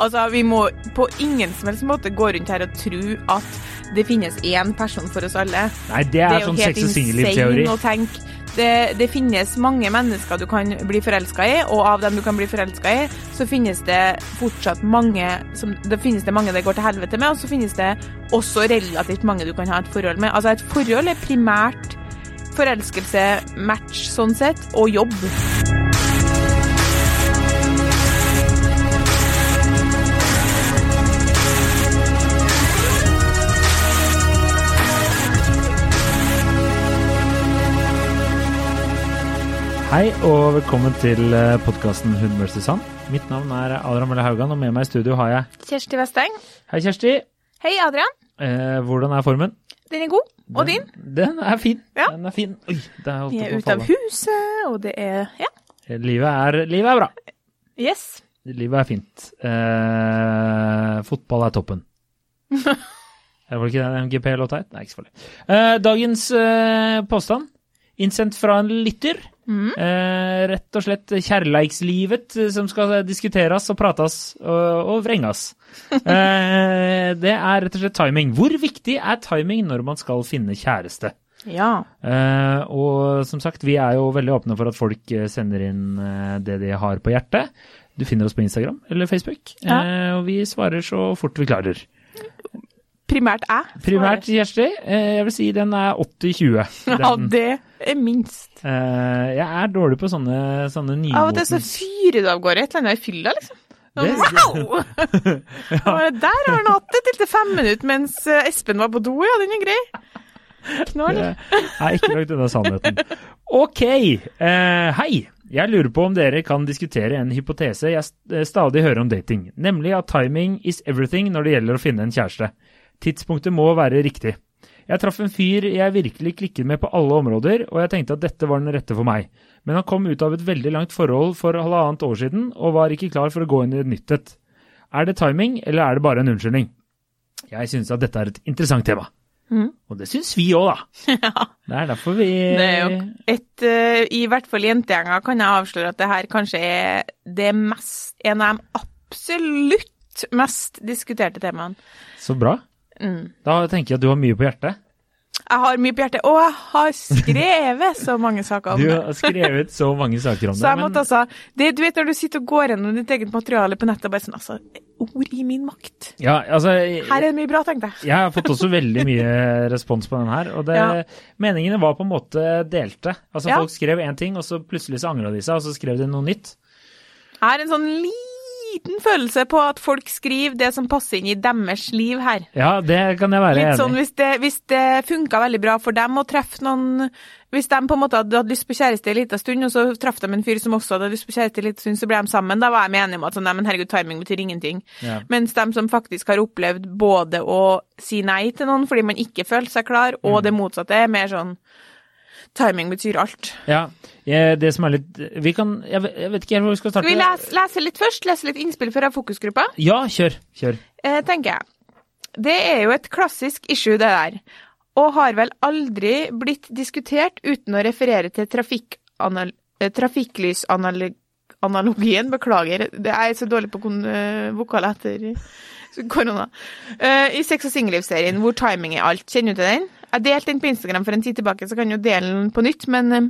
Altså, vi må på ingen som helst måte gå rundt her og tro at det finnes én person for oss alle. Nei, det er, sånn sex og singelliv-teori. Det, det, finnes mange mennesker du kan bli forelska i, og av dem du kan bli forelska i, så finnes det fortsatt mange som, Det finnes det mange det går til helvete med, og så finnes det også relativt mange du kan ha et forhold med. Altså, et forhold er primært forelskelse, match sånn sett, og jobb. Hei og velkommen til podkasten Hund vs. Sand. Mitt navn er Adrian Mølle Haugan, og med meg i studio har jeg Kjersti Westeng. Hei, Kjersti. Hei, Adrian. Eh, hvordan er formen? Den er god. Og Den- din? Den er fin. Ja. Den er fin. Oi, det er Vi er ute av huset, og det er Ja. Livet er, livet er bra. Yes. Livet er fint. Eh, fotball er toppen. Var det ikke den MGP-låta het? Nei, ikke så farlig. Eh, dagens eh, påstand, innsendt fra en lytter. Mm. Eh, rett og slett kjærleikslivet eh, som skal diskuteres og prates og, og vrenges. Eh, det er rett og slett timing. Hvor viktig er timing når man skal finne kjæreste? Ja. Eh, og som sagt, vi er jo veldig åpne for at folk eh, sender inn eh, det de har på hjertet. Du finner oss på Instagram eller Facebook, Ja. eh, og vi svarer så fort vi klarer. Primært jeg. Primært, Kjersti, eh, jeg vil si den er 80-20. Ja, det er minst. eh, jeg er dårlig på sånne, sånne Av og til så nymotens fyrer du av gårde et eller annet i fylla, liksom. Det- Wow! ja. Der har han hatt det til til fem minutter mens eh, Espen var på do, ja, den er grei. Knall. Det er ikke langt unna sannheten. Ok, hei. Jeg lurer på om dere kan diskutere en hypotese jeg stadig hører om dating, nemlig at timing is everything når det gjelder å finne en kjæreste. Tidspunktet må være riktig. Jeg traff en fyr jeg virkelig klikket med på alle områder, og jeg tenkte at dette var den rette for meg. Men han kom ut av et veldig langt forhold for halvannet år siden, og var ikke klar for å gå inn i et nytt et. Er det timing, eller er det bare en unnskyldning? Jeg synes at dette er et interessant tema. Mm. Og det syns vi òg, da. Det er derfor vi Det er jo et eh, I hvert fall jentegjenga kan jeg avsløre at det her kanskje er det mest En av de absolutt mest diskuterte temaene. Så bra. Mm. Da tenker jeg at du har mye på hjertet. Jeg har mye på hjertet, og jeg har skrevet så mange saker om det. Du har skrevet så mange saker om det. Så jeg måtte altså det, Du vet når du sitter og går gjennom ditt eget materiale på nettet og bare sånn Altså, ord i min makt. ja, altså, Her er det mye bra, tenkte jeg. jeg har fått også veldig mye respons på den her, og det, Ja. meningene var på en måte delte. Altså Ja. Folk skrev én ting, og så plutselig så angra de seg, og så skrev de noe nytt. Jeg har en sånn liten følelse på at folk skriver det som passer inn i deres liv her. Ja, det kan jeg være Litt enig sånn hvis det, hvis det funka veldig bra for dem å treffe noen Hvis de på en måte hadde hadde lyst på kjæreste en liten stund, og så traff de en fyr som også hadde lyst på kjæreste en liten stund, så ble de sammen. Da var jeg enig om at sånn, nei, men herregud, timing betyr ingenting. Ja. Mens de som faktisk har opplevd både å si nei til noen fordi man ikke følte seg klar, og Mm. det motsatte, er mer sånn Timing betyr alt. Ja, det som er litt Vi kan Jeg, vet- ikke helt hvor vi skal starte. Skal vi lese, lese litt først? Lese litt innspill fra fokusgruppa? Ja, kjør. Kjør. eh, tenker jeg. Det er jo et klassisk issue, det der. Og har vel aldri blitt diskutert uten å referere til eh, trafikklysanalogien. Beklager, det er så dårlig på eh, vokal etter korona. Eh, I Sex og singelliv-serien hvor timing er alt. Kjenner du til den? Jeg delte den på Instagram for en tid tilbake, så kan jeg jo dele den på nytt, men eh,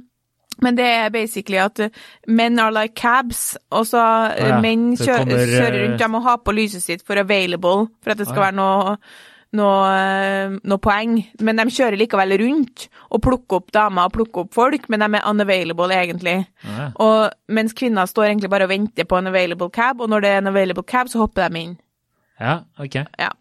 men det er basically at eh, men are like cabs, og så eh, ja. menn kjører, kommer, kjører rundt, de må ha på lyset sitt for available, for at det skal ja. være noe, noe, noe poeng. Men de kjører likevel rundt og plukker opp damer og plukker opp folk, men de er unavailable egentlig. Ja. Og mens kvinner står egentlig bare og venter på en available cab, og når det er en available cab, så hopper de inn. ja, ok. Ja.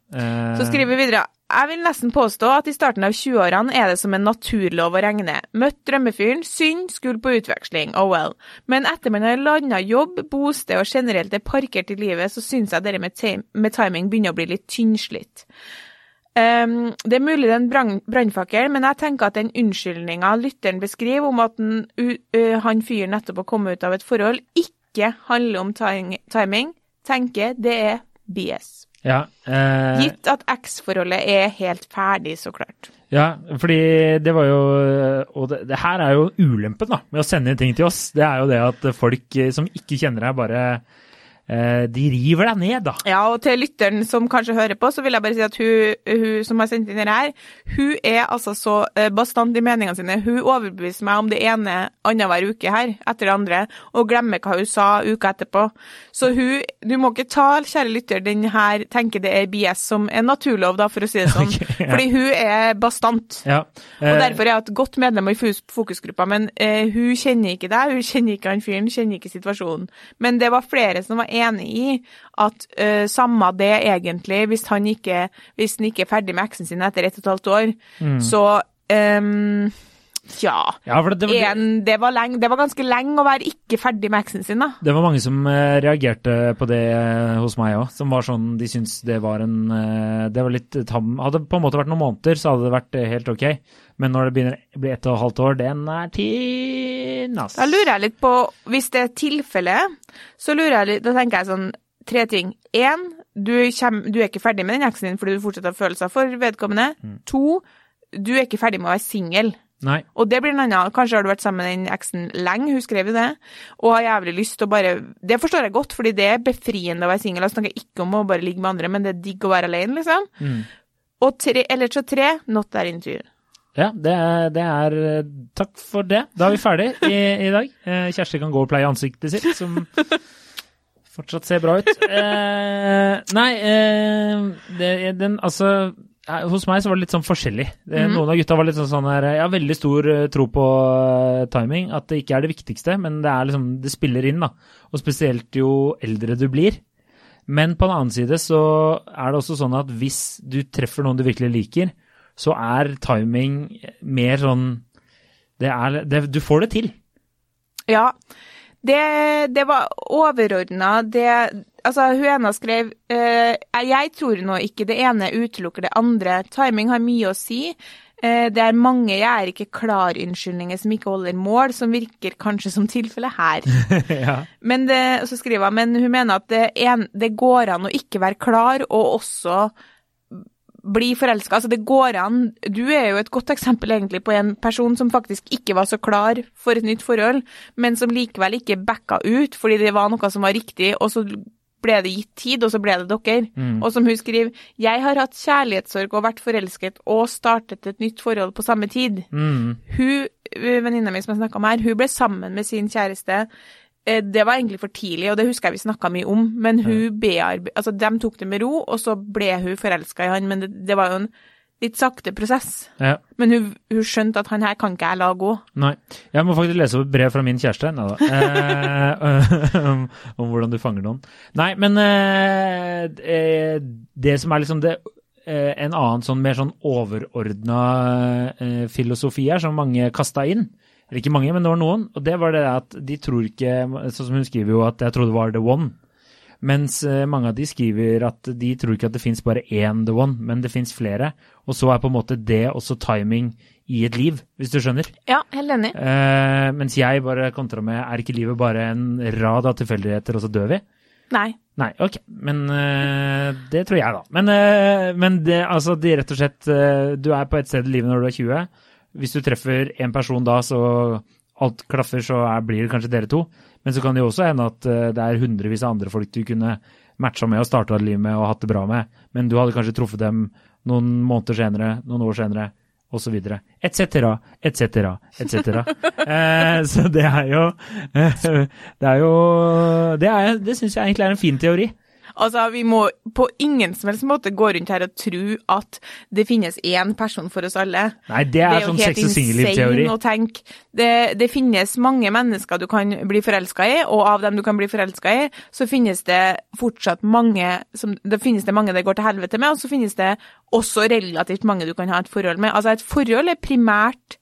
Så skriver vi videre. Jeg vil nesten påstå at i starten av 20-årene er det som en naturlov å regne. Møtt drømmefyren, synd, skulle på utveksling, oh well. Men etter man har landa jobb, bosted og generelt er parkert i livet, så syns jeg dere med, med timing begynner å bli litt tynnslitt. Um, det er mulig det er en brann- brannfakkel, men jeg tenker at den unnskyldninga lytteren beskriver om at den, uh, han fyren nettopp har kommet ut av et forhold, ikke handler om timing, tenker det er BS. Ja, eh, Gitt at X-forholdet er helt ferdig, så klart. ja, fordi det var jo Og det, det her er jo ulempen da, med å sende ting til oss. Det er jo det at folk som ikke kjenner deg, bare De river deg ned, da. Ja, og til lytteren som kanskje hører på, så vil jeg bare si at hun, hun som har sendt inn det her, hun er altså så eh, bastant i meningene sine. Hun overbeviser meg om det ene annenhver uke her, etter det andre, og glemmer hva hun sa uka etterpå. Så hun Du må ikke ta, kjære lytter, den her tenker det er BS som en naturlov, da, for å si det sånn. Okay, ja. Fordi hun er bastant. Ja. Og eh, derfor er jeg et godt medlem i fokusgruppa, men eh, hun kjenner ikke deg, hun kjenner ikke han fyren, kjenner ikke situasjonen. Men det var flere som var enig i at uh, samme det egentlig, hvis han ikke, hvis han ikke er ferdig med eksen sin etter ett og et halvt år, så ehm, ja. ja, det, det, var- En, det, var lenge, det var ganske lenge å være ikke ferdig med eksen sin, da. Det var mange som eh, reagerte på det eh, hos meg òg. Som var sånn De syntes det var en eh, Det var litt tam Hadde på en måte vært noen måneder, så hadde det vært helt ok. Men når det begynner å bli ett og et halvt år, den er tynn, ass. Da lurer jeg litt på, hvis det er tilfellet, så lurer jeg litt, da tenker jeg sånn, tre ting. En, du, kjem, du er ikke ferdig med den eksen din fordi du fortsatt har følelser for vedkommende. To, du er ikke ferdig med å være singel. Nei. Og det blir en annen, kanskje har du vært sammen med den eksen lenge, hun skrev jo det, og har jævlig lyst til å bare, det forstår jeg godt, fordi det er befriende å være singel, jeg snakker ikke om å bare ligge med andre, men det er digg å være alene, liksom. Mm. Og tre, eller så tre, not that interview. Ja, det er, det er Takk for det. Da er vi ferdig i, i dag. Eh, Kjersti kan gå og pleie ansiktet sitt, som fortsatt ser bra ut. Eh, nei, eh, det, den altså hos meg så var det litt sånn forskjellig. Mm. Noen av gutta var litt sånn, sånn her Jeg har veldig stor eh, tro på eh, timing. At det ikke er det viktigste, men det liksom Det spiller inn, da. Og spesielt jo eldre du blir. Men på den annen side så er det også sånn at hvis du treffer noen du virkelig liker, så er timing mer sånn det er, det, Du får det til. Ja, det, det var overordna det Altså, ene skrev eh, Jeg tror nå ikke det ene utelukker det andre. Timing har mye å si. Eh, det er mange jeg er ikke klar-unnskyldninger som ikke holder mål, som virker kanskje som tilfellet her. ja. Men det, så skriver hun, men hun mener at det, en, det går an å ikke være klar, og også bli forelska. Altså, det går an Du er jo et godt eksempel egentlig på en person som faktisk ikke var så klar for et nytt forhold, men som likevel ikke backa ut fordi det var noe som var riktig, og så ble det gitt tid, og så ble det dere. Mm. Og som hun skriver, jeg har hatt kjærlighetssorg og vært forelsket og startet et nytt forhold på samme tid. Mm. Hun, venninna mi som jeg snakka om her, hun ble sammen med sin kjæreste. Eh, Det var egentlig for tidlig, og det husker jeg vi snakka mye om, men hun bearbe... Altså, de tok det med ro, og så ble hun forelska i han, men det, det var jo en litt sakte prosess. ja. Men hun, hun skjønte at han her kan ikke jeg la gå. Nei. Jeg må faktisk lese opp et brev fra min kjæreste Nei. Eh, om, om hvordan du fanger noen. Nei, men eh, eh, det som er liksom det eh, En annen sånn mer sånn overordna eh, filosofi her, som mange kasta inn. Eller ikke mange, men det var noen. Og det var det at de tror ikke Sånn som hun skriver jo at jeg trodde det var the one. Mens eh, mange av de skriver at de tror ikke at det fins bare én the one, men det fins flere. Og så er på en måte det også timing i et liv, hvis du skjønner. Ja, helt enig. Uh, mens jeg bare kontra med er ikke livet bare en rad av tilfeldigheter, og så dør vi? Nei. Nei, ok. Men uh, det tror jeg, da. Men, uh, men det, altså, det rett og slett uh, Du er på et sted i livet når du er 20. Hvis du treffer en person da, så alt klaffer, så er, blir det kanskje dere to. Men så kan det jo også hende at eh, det er hundrevis av andre folk du kunne matcha med og starta et liv med og hatt det bra med, men du hadde kanskje truffet dem noen måneder senere, noen år senere, osv. Etc., etc., etc. Eh, Så det er jo Det er jo Det, er- det syns jeg egentlig er en fin teori. Altså, vi må på ingen som helst måte gå rundt her og tro at det finnes én person for oss alle. Nei, det er, jo sånn sex og singelliv-teori. Det, det finnes mange mennesker du kan bli forelska i, og av dem du kan bli forelska i, så finnes det fortsatt mange som, Det finnes det mange det går til helvete med, og så finnes det også relativt mange du kan ha et forhold med. Altså, et forhold er primært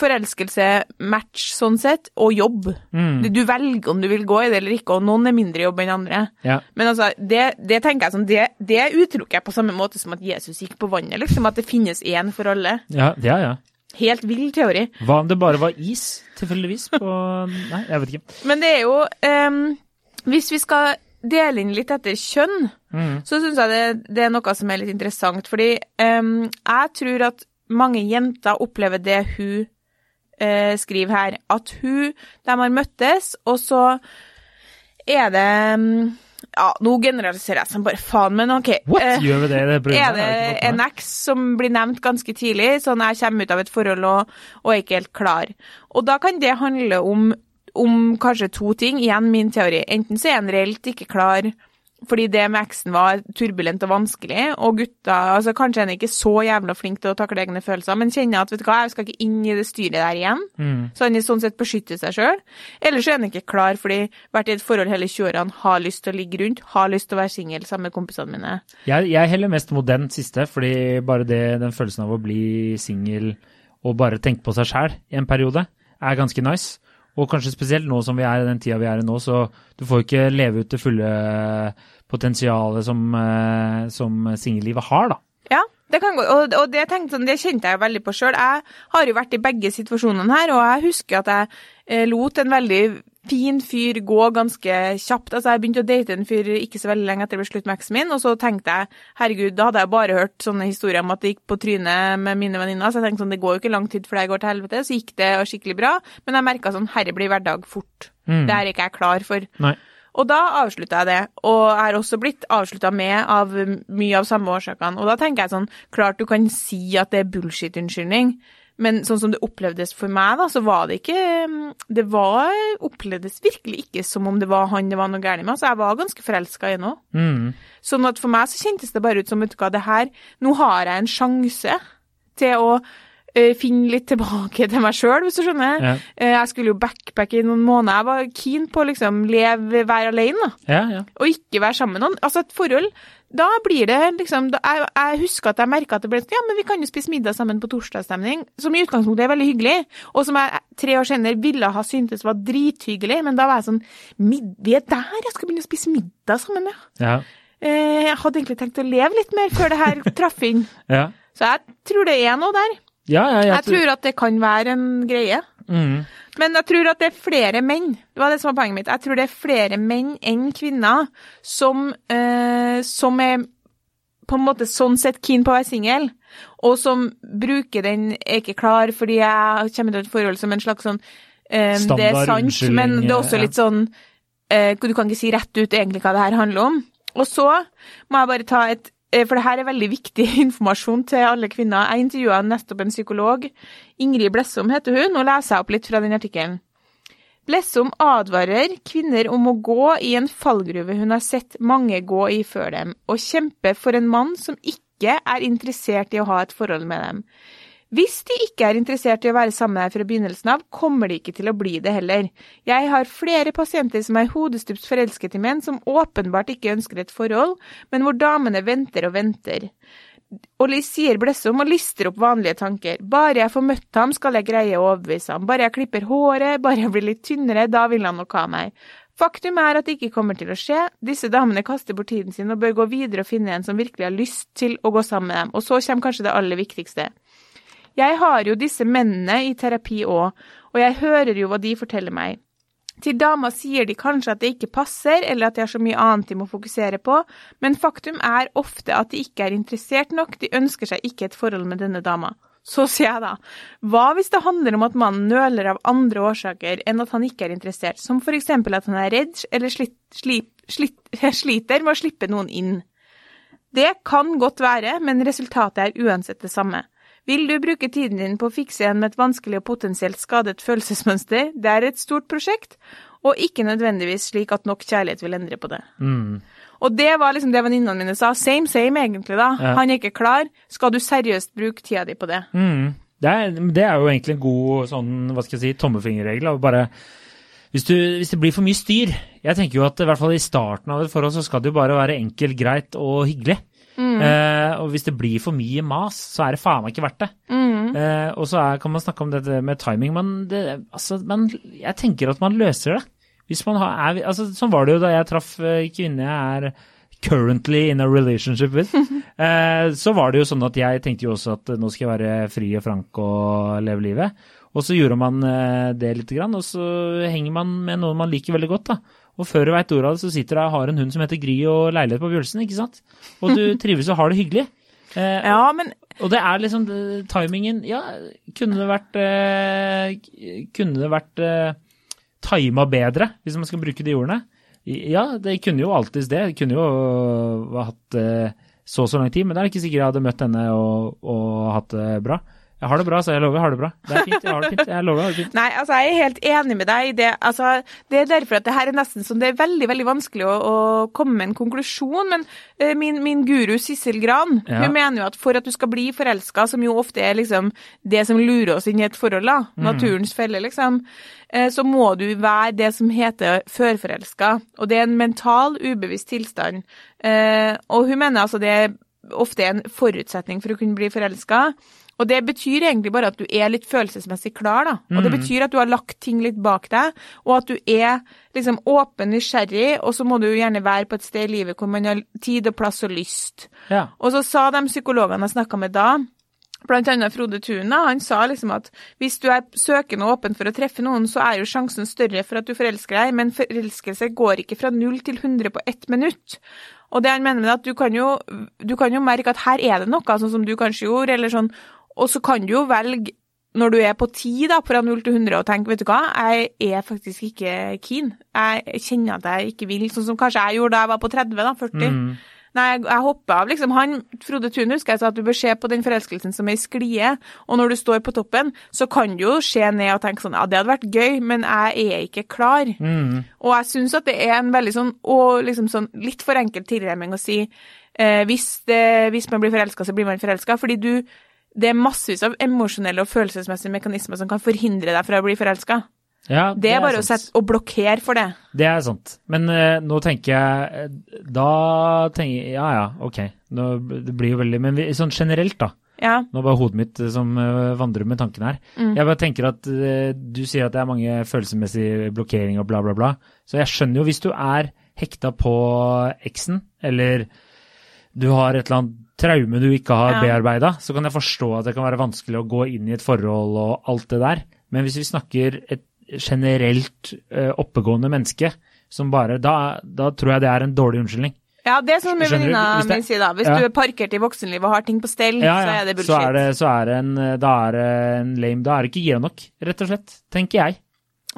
forelskelse, match sånn sett, og jobb. Mm. Du velger om du vil gå i det eller ikke, og noen er mindre jobb enn andre. Ja. Men altså, det, det tenker jeg som det, det utelukker jeg på samme måte som at Jesus gikk på vannet, liksom. At det finnes én for alle. Ja, ja, ja. Helt vill teori. Hva om det bare var is, tilfeldigvis? På Nei, jeg vet ikke. Men det er jo um, Hvis vi skal dele inn litt etter kjønn, Mm. så syns jeg det, det er noe som er litt interessant. Fordi um, jeg tror at mange jenter opplever det hun eh, skriver her. At hun De har møttes, og så er det mm, Ja, nå generaliserer jeg som bare faen, men OK. What? Eh, Gjør vi det i det er programmet? det fått med en eks som blir nevnt ganske tidlig, sånn jeg kommer ut av et forhold og, og er ikke helt klar. Og da kan det handle om, om kanskje to ting, igjen min teori. Enten så er en reelt ikke klar fordi det med eksen var turbulent og vanskelig, og gutta altså Kanskje er han ikke så jævla flink til å takle egne følelser, men kjenner at vet du hva, jeg skal ikke inn i det styret der igjen. Mm. Så han i sånn sett beskytter seg sjøl. Eller så er han ikke klar fordi vært i et forhold hele 20-årene, har lyst til å ligge rundt, har lyst til å være singel sammen med kompisene mine. Jeg, jeg heller mest mot den siste, fordi bare det, den følelsen av å bli singel og bare tenke på seg sjæl i en periode, er ganske nice. Og kanskje spesielt nå som vi er i den tida vi er i nå, så du får ikke leve ut det fulle potensialet som, eh, som singellivet har, da. Ja, det kan gå. Og, og det, tenkte, det kjente jeg veldig på sjøl. Jeg har jo vært i begge situasjonene her, og jeg husker at jeg eh, lot en veldig fin fyr gå ganske kjapt. Altså, jeg begynte å date en fyr ikke så veldig lenge etter det ble slutt med eksen min, og så tenkte jeg herregud, da hadde jeg bare hørt sånne historier om at det gikk på trynet med mine venninner, så jeg tenkte sånn, det går jo ikke lang tid før det går til helvete. Så gikk det skikkelig bra, men jeg merka sånn, herre blir hverdag fort. Mm. Det er ikke jeg klar for. Nei. Og da avslutta jeg det, og jeg har også blitt avslutta med av mye av samme årsakene. Og da tenker jeg sånn, klart du kan si at det er bullshit-unnskyldning, men sånn som det opplevdes for meg, da, så var det ikke Det var opplevdes virkelig ikke som om det var han det var noe galt med. Altså, jeg var ganske forelska i ham. Mm. Sånn at for meg så kjentes det bare ut som, vet du hva, det her Nå har jeg en sjanse til å finne litt tilbake til meg sjøl, hvis du skjønner. Ja. Eh, jeg skulle jo backpacke i noen måneder. Jeg var keen på å liksom leve, være alene, da Ja, ja. og ikke være sammen med noen. Altså et forhold, da blir det liksom da, jeg, jeg husker at jeg merka at det ble sånn, Ja, men vi kan jo spise middag sammen på torsdagsstemning, som i utgangspunktet er veldig hyggelig, og som jeg tre år senere ville ha syntes var drithyggelig, men da var jeg sånn mid, Vi er der, jeg skal begynne å spise middag sammen, ja. ja. Eh, jeg hadde egentlig tenkt å leve litt mer før det her traff inn. ja. Så jeg tror det er noe der. Ja, ja Jeg tror at det kan være en greie. mm. Men jeg tror at det er flere menn, det var det som var poenget mitt, jeg tror det er flere menn enn kvinner som, eh, som er på en måte sånn sett keen på å være singel, og som bruker den 'er ikke klar fordi jeg kommer til et forhold' som en slags sånn eh, Det er sant, men det er også litt sånn eh, Du kan ikke si rett ut egentlig hva det her handler om. Og så må jeg bare ta et for det her er veldig viktig informasjon til alle kvinner. Jeg intervjua nettopp en psykolog. Ingrid Blessom heter hun. Nå leser jeg opp litt fra den artikkelen. Blessom advarer kvinner om å gå i en fallgruve hun har sett mange gå i før dem, og kjempe for en mann som ikke er interessert i å ha et forhold med dem. Hvis de ikke er interessert i å være sammen med deg fra begynnelsen av, kommer de ikke til å bli det heller. Jeg har flere pasienter som er hodestups forelsket i menn som åpenbart ikke ønsker et forhold, men hvor damene venter og venter. Og sier Blessom og lister opp vanlige tanker. Bare jeg får møtt ham, skal jeg greie å overbevise ham. Bare jeg klipper håret, bare jeg blir litt tynnere, da vil han nok ha meg. Faktum er at det ikke kommer til å skje. Disse damene kaster bort tiden sin og bør gå videre og finne en som virkelig har lyst til å gå sammen med dem. Og så kommer kanskje det aller viktigste. Jeg har jo disse mennene i terapi òg, og jeg hører jo hva de forteller meg. Til dama sier de kanskje at det ikke passer, eller at de har så mye annet de må fokusere på, men faktum er ofte at de ikke er interessert nok, de ønsker seg ikke et forhold med denne dama. Så sier jeg da, hva hvis det handler om at mannen nøler av andre årsaker enn at han ikke er interessert, som for eksempel at han er redd eller slit, slit, slit, sliter med å slippe noen inn? Det kan godt være, men resultatet er uansett det samme. Vil du bruke tiden din på å fikse en med et vanskelig og potensielt skadet følelsesmønster, det er et stort prosjekt, og ikke nødvendigvis slik at nok kjærlighet vil endre på det. Mm. Og det var liksom det venninnene mine sa. Same, same, egentlig, da. Ja. Han er ikke klar. Skal du seriøst bruke tida di på det? Mm. Det, er, det er jo egentlig en god sånn, hva skal jeg si, tommefingerregel. Bare, hvis, du, hvis det blir for mye styr Jeg tenker jo at i hvert fall i starten av et forhold så skal det jo bare være enkelt, greit og hyggelig. Eh, og hvis det blir for mye mas, så er det faen meg ikke verdt det. Eh, og så er, kan man snakke om dette med timing, men det, altså, man, jeg tenker at man løser det. Hvis man har, er, altså, sånn var det jo da jeg traff eh, kvinne jeg er currently in a relationship with. eh, så var det jo sånn at jeg tenkte jo også at nå skal jeg være fri og frank og leve livet. Og så gjorde man eh, det lite grann, og så henger man med noen man liker veldig godt. da. Og før du veit ordet av det, så sitter du og har en hund som heter Gry og leilighet på Bjølsen, ikke sant? Og du trives og har det hyggelig. Eh, Ja, men og det er liksom timingen Ja, kunne det vært eh, Kunne det vært eh, tima bedre, hvis man skal bruke de ordene? Ja, det kunne jo alltids det. Det kunne jo øh, hatt øh, så og så lang tid, men det er ikke sikkert jeg hadde møtt henne og, og hatt det bra. Jeg har det bra, så jeg lover jeg har det bra. Det er fint, jeg har det fint. Jeg lover jeg har det fint. Nei, altså jeg er helt enig med deg i det. Altså, det er derfor at det her er nesten sånn, det er veldig veldig vanskelig å, å komme med en konklusjon. Men uh, min, min guru Sissel Gran Ja. hun mener jo at for at du skal bli forelska, som jo ofte er liksom det som lurer oss inn i et forhold, da, Mm. naturens felle, liksom, uh, så må du være det som heter førforelska. Og det er en mental, ubevisst tilstand. Uh, og hun mener altså det er ofte en forutsetning for å kunne bli forelska. Og det betyr egentlig bare at du er litt følelsesmessig klar, da. Og det betyr at du har lagt ting litt bak deg, og at du er liksom åpen, nysgjerrig, og så må du jo gjerne være på et sted i livet hvor man har tid og plass og lyst. Ja. Og så sa de psykologene jeg snakka med da, blant annet Frode Thun, han sa liksom at hvis du er søkende og åpen for å treffe noen, så er jo sjansen større for at du forelsker deg, men forelskelse går ikke fra null til 100 på ett minutt. Og det han mener med det, at du kan, jo, du kan jo merke at her er det noe, sånn som du kanskje gjorde, eller sånn, og så kan du jo velge når du er på 10 da, fra 0 til 100 og tenke, vet du hva, jeg er faktisk ikke keen. Jeg kjenner at jeg ikke vil, sånn som kanskje jeg gjorde da jeg var på 30 da, 40. Mm. Nei, jeg, jeg hoppa av, liksom. Han, Frode Thun husker jeg sa at du bør se på den forelskelsen som er i sklie, og når du står på toppen, så kan du jo se ned og tenke sånn, ja, det hadde vært gøy, men jeg er ikke klar. Mm. Og jeg syns at det er en veldig sånn, og liksom sånn litt for enkel tilremming å si eh, hvis, det, hvis man blir forelska, så blir man forelska, fordi du det er massevis av emosjonelle og følelsesmessige mekanismer som kan forhindre deg fra å bli forelska. Ja, Det er bare å sette, å blokkere for det. Det er sant. Men eh, nå tenker jeg eh, Da tenker jeg Ja ja, ok. Nå, det blir jo veldig Men vi, sånn generelt, da. Ja. Nå var hodet mitt eh, som eh, vandrer med tanken her. Mm. Jeg bare tenker at eh, Du sier at det er mange følelsesmessige blokkeringer og bla, bla, bla. Så jeg skjønner jo hvis du er hekta på eksen, eller du har et eller annet traume du ikke har Ja. bearbeida, så kan jeg forstå at det kan være vanskelig å gå inn i et forhold og alt det der. Men hvis vi snakker et generelt eh, oppegående menneske som bare da, da tror jeg det er en dårlig unnskyldning. Ja, det er sånn med venninna mi sier da. Hvis Ja. du er parkert i voksenlivet og har ting på stell, Ja, så er det Så bullshit. er det, så er det en, da er det en lame Da er det ikke gira nok, rett og slett. Tenker jeg.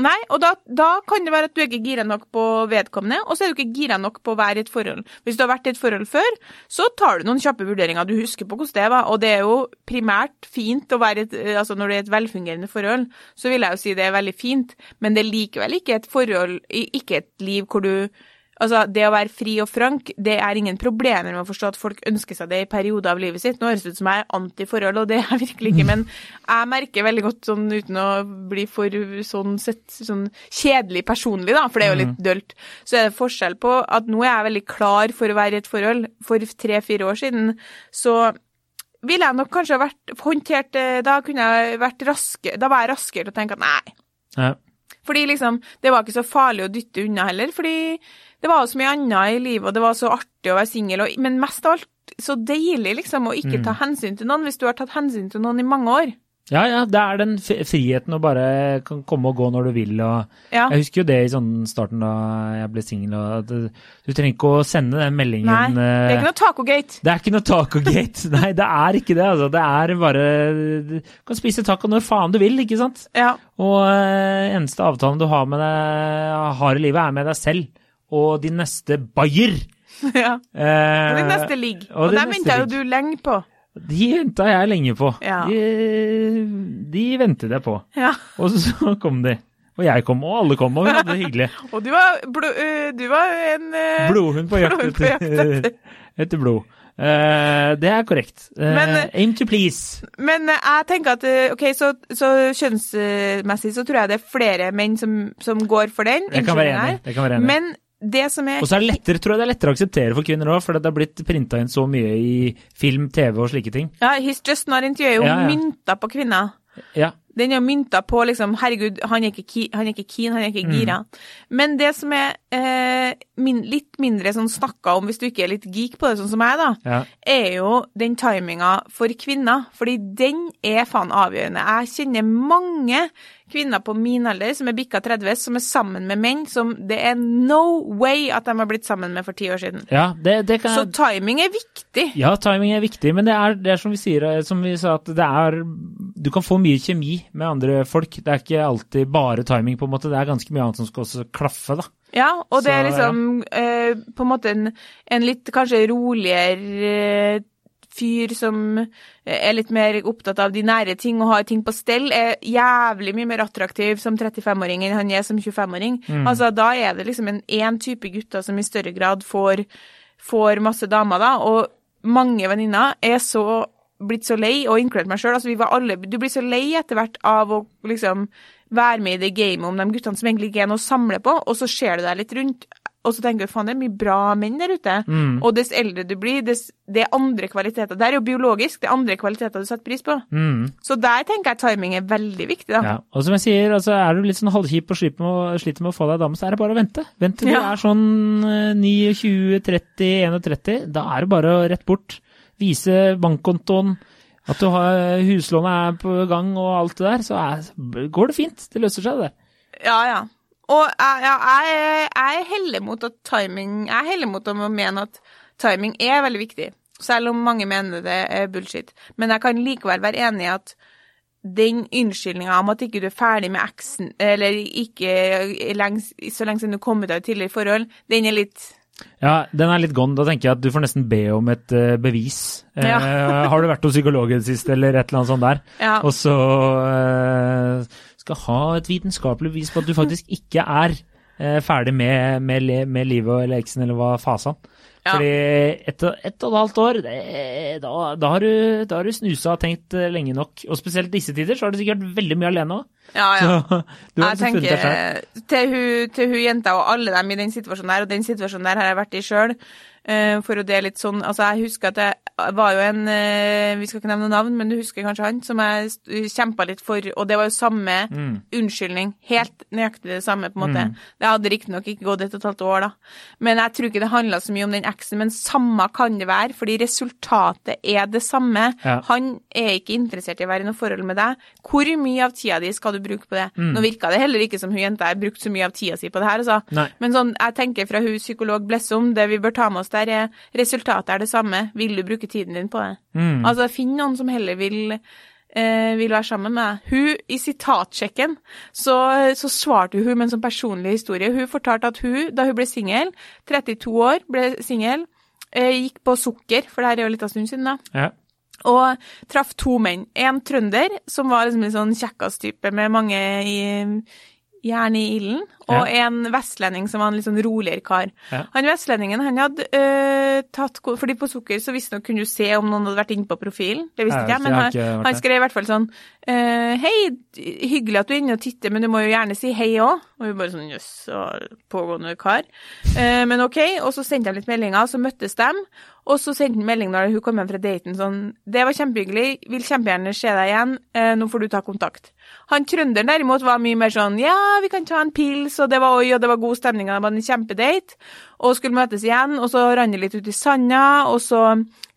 Nei, og da, da kan det være at du er ikke gira nok på vedkommende, og så er du ikke gira nok på å være i et forhold. Hvis du har vært i et forhold før, så tar du noen kjappe vurderinger. Du husker på hvordan det var, og det er jo primært fint å være et, eh, altså når det er et velfungerende forhold, så vil jeg jo si det er veldig fint, men det er likevel ikke et forhold, ikke et liv hvor du Altså, det å være fri og frank, det er ingen problemer med å forstå at folk ønsker seg det i perioder av livet sitt. Nå høres det ut som jeg er antiforhold, og det er jeg virkelig ikke, men jeg merker veldig godt, sånn uten å bli for sånn sett sånn kjedelig personlig, da, for det er jo litt dølt, så er det forskjell på at nå er jeg veldig klar for å være i et forhold. For tre-fire år siden så ville jeg nok kanskje ha vært håndtert Da kunne jeg vært raske, da var jeg raskere til å tenke at nei, Ja. Fordi liksom, det var ikke så farlig å dytte unna heller, fordi det var så mye annet i livet, og det var så artig å være singel, men mest av alt så deilig liksom å ikke ta hensyn til noen hvis du har tatt hensyn til noen i mange år. Ja, ja, det er den friheten å bare kan komme og gå når du vil. Ja. Jeg husker jo det i sånn starten da jeg ble singel. Du trenger ikke å sende den meldingen Nei, det er eh, ikke noe tacogate. Det er ikke noe taco-gate. Nei, det er ikke det. altså. Det er bare Du kan spise taco når faen du vil, ikke sant? Ja. Og eh, eneste avtalen du har, med deg, har i livet, er med deg selv og din neste bayer. ja. Eh, Og din neste ligg. og Og, den venta jo du lenge på. De venta jeg lenge på. Ja. De, de ventet jeg på. Ja. Og så kom de. Og jeg kom, og alle kom, og vi hadde det hyggelig. Og du var, blo, øh, du var en Blodhund på jakt etter, etter. blod. Uh, det er korrekt. Uh, Men, aim to please. Men uh, jeg tenker at ok, så, så kjønnsmessig så tror jeg det er flere menn som, som går for den. Jeg kan være enig. Jeg kan være enig. Men det som er Og så er det lettere, tror jeg det er lettere å akseptere for kvinner òg, for det har blitt printa inn så mye i film, TV og slike ting. Ja, His Just Not Into er jo Ja, ja. mynta på kvinner. Ja. Den er mynta på liksom Herregud, han er ikke, ki, han er ikke keen, han er ikke gira. Men det som er eh, min, litt mindre sånn snakka om, hvis du ikke er litt geek på det, sånn som jeg, da, Ja. er jo den timinga for kvinner. Fordi den er faen avgjørende. Jeg kjenner mange kvinner på min alder som er bikka 30, som er sammen med menn som det er no way at de har blitt sammen med for ti år siden. ja, det, det kan Så timing er viktig. Ja, timing er viktig, men det er, det er som vi sier, eh, som vi sa, at det er Du kan få mye kjemi med andre folk. Det er ikke alltid bare timing, på en måte. Det er ganske mye annet som skal også klaffe, da. Ja, og det er liksom eh, på en måte en, en litt kanskje roligere eh, fyr som eh, er litt mer opptatt av de nære ting og har ting på stell, er jævlig mye mer attraktiv som 35-åring enn han er som 25-åring. Altså, da er det liksom en én type gutter som i større grad får, får masse damer, da, og mange venninner er så blitt så lei, og inkludert meg sjøl. Altså, vi var alle Du blir så lei etter hvert av å liksom være med i det gamet om de guttene som egentlig ikke er noe å samle på, og så ser du deg litt rundt, og så tenker du faen, det er mye bra menn der ute. Og dess eldre du blir, dess det er andre kvaliteter. Det er jo biologisk, det er andre kvaliteter du setter pris på. Mm. Så der tenker jeg timing er veldig viktig, da. Ja, og som jeg sier, altså, er du litt sånn halvkjip og sliter med, å- sliter med å få deg dame, så er det bare å vente. Vent til du er sånn eh, 29, 30, 31. Da er det bare å rett bort. Vise bankkontoen, at du har huslånet er på gang og alt det der, så er, går det fint. Det løser seg, det. Ja, ja. Og jeg, ja, jeg, jeg heller mot at timing Jeg heller mot å mene at timing er veldig viktig. Selv om mange mener det er bullshit. Men jeg kan likevel være enig i at den unnskyldninga om at ikke du er ferdig med eksen, eller ikke lengs, så lenge siden du kom ut av et tidligere forhold, den er litt Ja, den er litt gone. Da tenker jeg at du får nesten be om et uh, bevis. Ja. uh, har du vært hos psykologen sist, eller et eller annet sånt der? Ja. Og så eh, skal ha et vitenskapelig bevis på at du faktisk ikke er eh, ferdig med, med, med livet eller eksen, eller hva fasen. Ja. Fordi ett og ett og et halvt år, det, da, da, har du, da har du snusa og tenkt eh, lenge nok. Og spesielt disse tider, så har du sikkert veldig mye alene òg. Ja, ja. Så du har Jeg liksom tenker til hun, til hun jenta og alle dem i den situasjonen der, og den situasjonen der har jeg vært i sjøl. For å dele litt sånn Altså, jeg husker at det var jo en eh, Vi skal ikke nevne navn, men du husker kanskje han, som jeg kjempa litt for, og det var jo samme Mm. unnskyldning. Helt nøyaktig det samme, på en måte. Det hadde riktignok ikke gått et og et halvt år, da. Men jeg tror ikke det handla så mye om den eksen, men samme kan det være, fordi resultatet er det samme. Ja. Han er ikke interessert i å være i noe forhold med deg. Hvor mye av tida di skal du bruke på det? Nå virka det heller ikke som hun jenta har brukt så mye av tida si på det her, altså. Nei. Men sånn, jeg tenker fra hun psykolog Blessom, det vi bør ta med oss der, er resultatet er det samme. Vil du bruke tiden din på det? Mm. Altså, finn noen som heller vil eh, vil være sammen med deg. Hun, I sitatsjekken så, så svarte hun med en sånn personlig historie. Hun fortalte at hun, da hun ble singel, 32 år, ble singel, eh, gikk på sukker, for det her er jo litt av stund siden, da. Ja. Og traff to menn. En trønder, som var liksom en sånn kjekkas-type med mange i, jern i ilden, og en vestlending som var en litt sånn roligere kar. Ja. Han vestlendingen, han hadde øh, tatt Fordi på sukker så visstnok kunne du se om noen hadde vært inne på profilen. Det visste Ja, ikke jeg, men han, han skrev i hvert fall sånn øh, Hei, hyggelig at du er inne og titter, men du må jo gjerne si hei òg. Og vi bare sånn jøss, så pågående kar. Uh, men OK. Og så sendte de litt meldinger, så møttes de. Og så sendte han melding når hun kom hjem fra daten sånn Det var kjempehyggelig, vil kjempegjerne se deg igjen, uh, nå får du ta kontakt. Han trønderen derimot var mye mer sånn ja, vi kan ta en pils, og det var oi, og det var god stemning, og det var en kjempedate. Og skulle møtes igjen, og så rant det litt ut i sanda, og så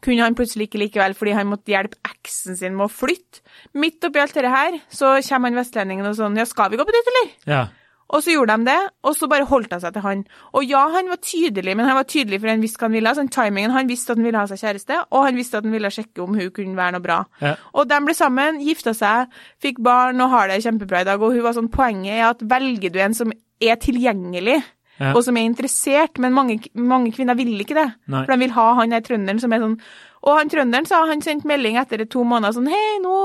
kunne han plutselig ikke likevel fordi han måtte hjelpe eksen sin med å flytte. Midt oppi alt dette her, så kommer han vestlendingen og sånn ja, skal vi gå på date, eller? ja. Og så gjorde de det, og så bare holdt han seg til han. Og ja, han var tydelig, men han var tydelig for han visste hva han ville. Sånn timingen, Han visste at han ville ha seg kjæreste, og han visste at han ville sjekke om hun kunne være noe bra. Ja. Og de ble sammen, gifta seg, fikk barn og har det kjempebra i dag. Og hun var sånn, poenget er at velger du en som er tilgjengelig, Ja. og som er interessert, men mange, mange kvinner vil ikke det. Nei. For de vil ha han der trønderen som er sånn Og han trønderen sa han sendte melding etter to måneder sånn Hei, nå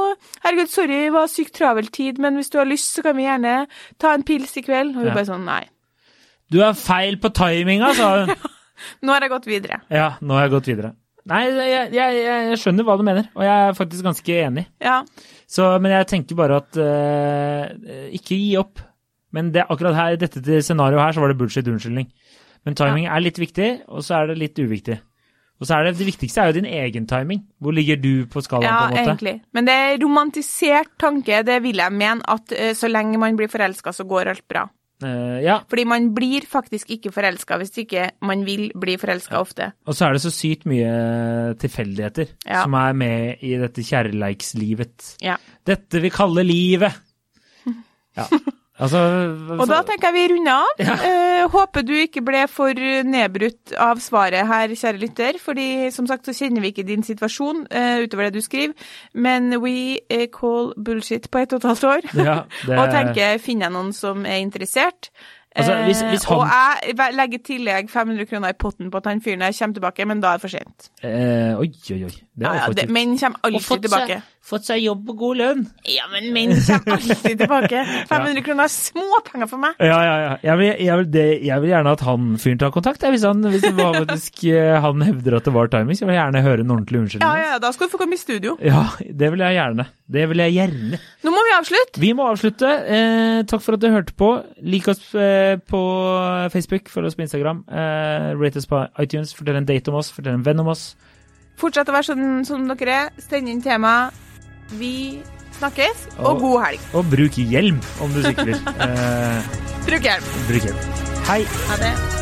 Herregud, sorry, det var sykt travel tid, men hvis du har lyst, så kan vi gjerne ta en pils i kveld. Og hun Ja. bare sånn Nei. Du er feil på timinga, sa hun. Nå har jeg gått videre. Ja, nå har jeg gått videre. Nei, jeg, jeg, jeg skjønner hva du mener, og jeg er faktisk ganske enig. Ja. Så, men jeg tenker bare at uh, ikke gi opp. Men det, akkurat her, i dette scenarioet her, så var det bullshit-unnskyldning. Men timing er litt viktig, og så er det litt uviktig. Og så er det, det viktigste er jo din egen timing. Hvor ligger du på skalaen, ja, på en måte? egentlig. Men det er romantisert tanke, det vil jeg mene, at uh, så lenge man blir forelska, så går alt bra. Uh, ja, Fordi man blir faktisk ikke forelska hvis ikke man vil bli forelska ofte. og så er det så sykt mye tilfeldigheter Ja. som er med i dette kjærleikslivet. Ja. Dette vi kaller livet. Ja, altså Og da tenker jeg vi runder av. Eh, håper du ikke ble for nedbrutt av svaret her, kjære lytter. Fordi som sagt så kjenner vi ikke din situasjon eh, utover det du skriver. Men we eh, call bullshit på ett og et halvt år. Ja, det- og tenker finner jeg noen som er interessert. Altså, hvis, hvis han... Og jeg legger i tillegg 500 kroner i potten på at han fyren der kommer tilbake, men da er det for sent. eh, Oi, oi, oi. Det Ja, ja, det, menn kommer Og alltid fått tilbake. seg, fått seg jobb og god lønn. Ja, men menn kommer alltid tilbake. 500 kroner er småpenger for meg. Ja, ja, ja. Jeg vil, jeg vil, det, jeg vil gjerne at han fyren tar kontakt, hvis, han, hvis det var faktisk eh, han hevder at det var timing. Så vil gjerne høre en ordentlig Ja, unnskyldning. ja, da skal du få komme i studio. Ja, det vil jeg gjerne. Det vil jeg gjerne. Nå må vi avslutte. Vi må avslutte. Eh, takk for at du hørte på. Lik oss eh, på Facebook, følg oss på Instagram. Eh, rate oss på iTunes, fortell en date om oss, fortell en venn om oss. Fortsett å være sånn som dere er. Send inn tema. Vi snakkes, og Og- god helg. Og bruk hjelm om du sykler. Eh, Bruk hjelm. bruk hjelm. Hei. Ha det.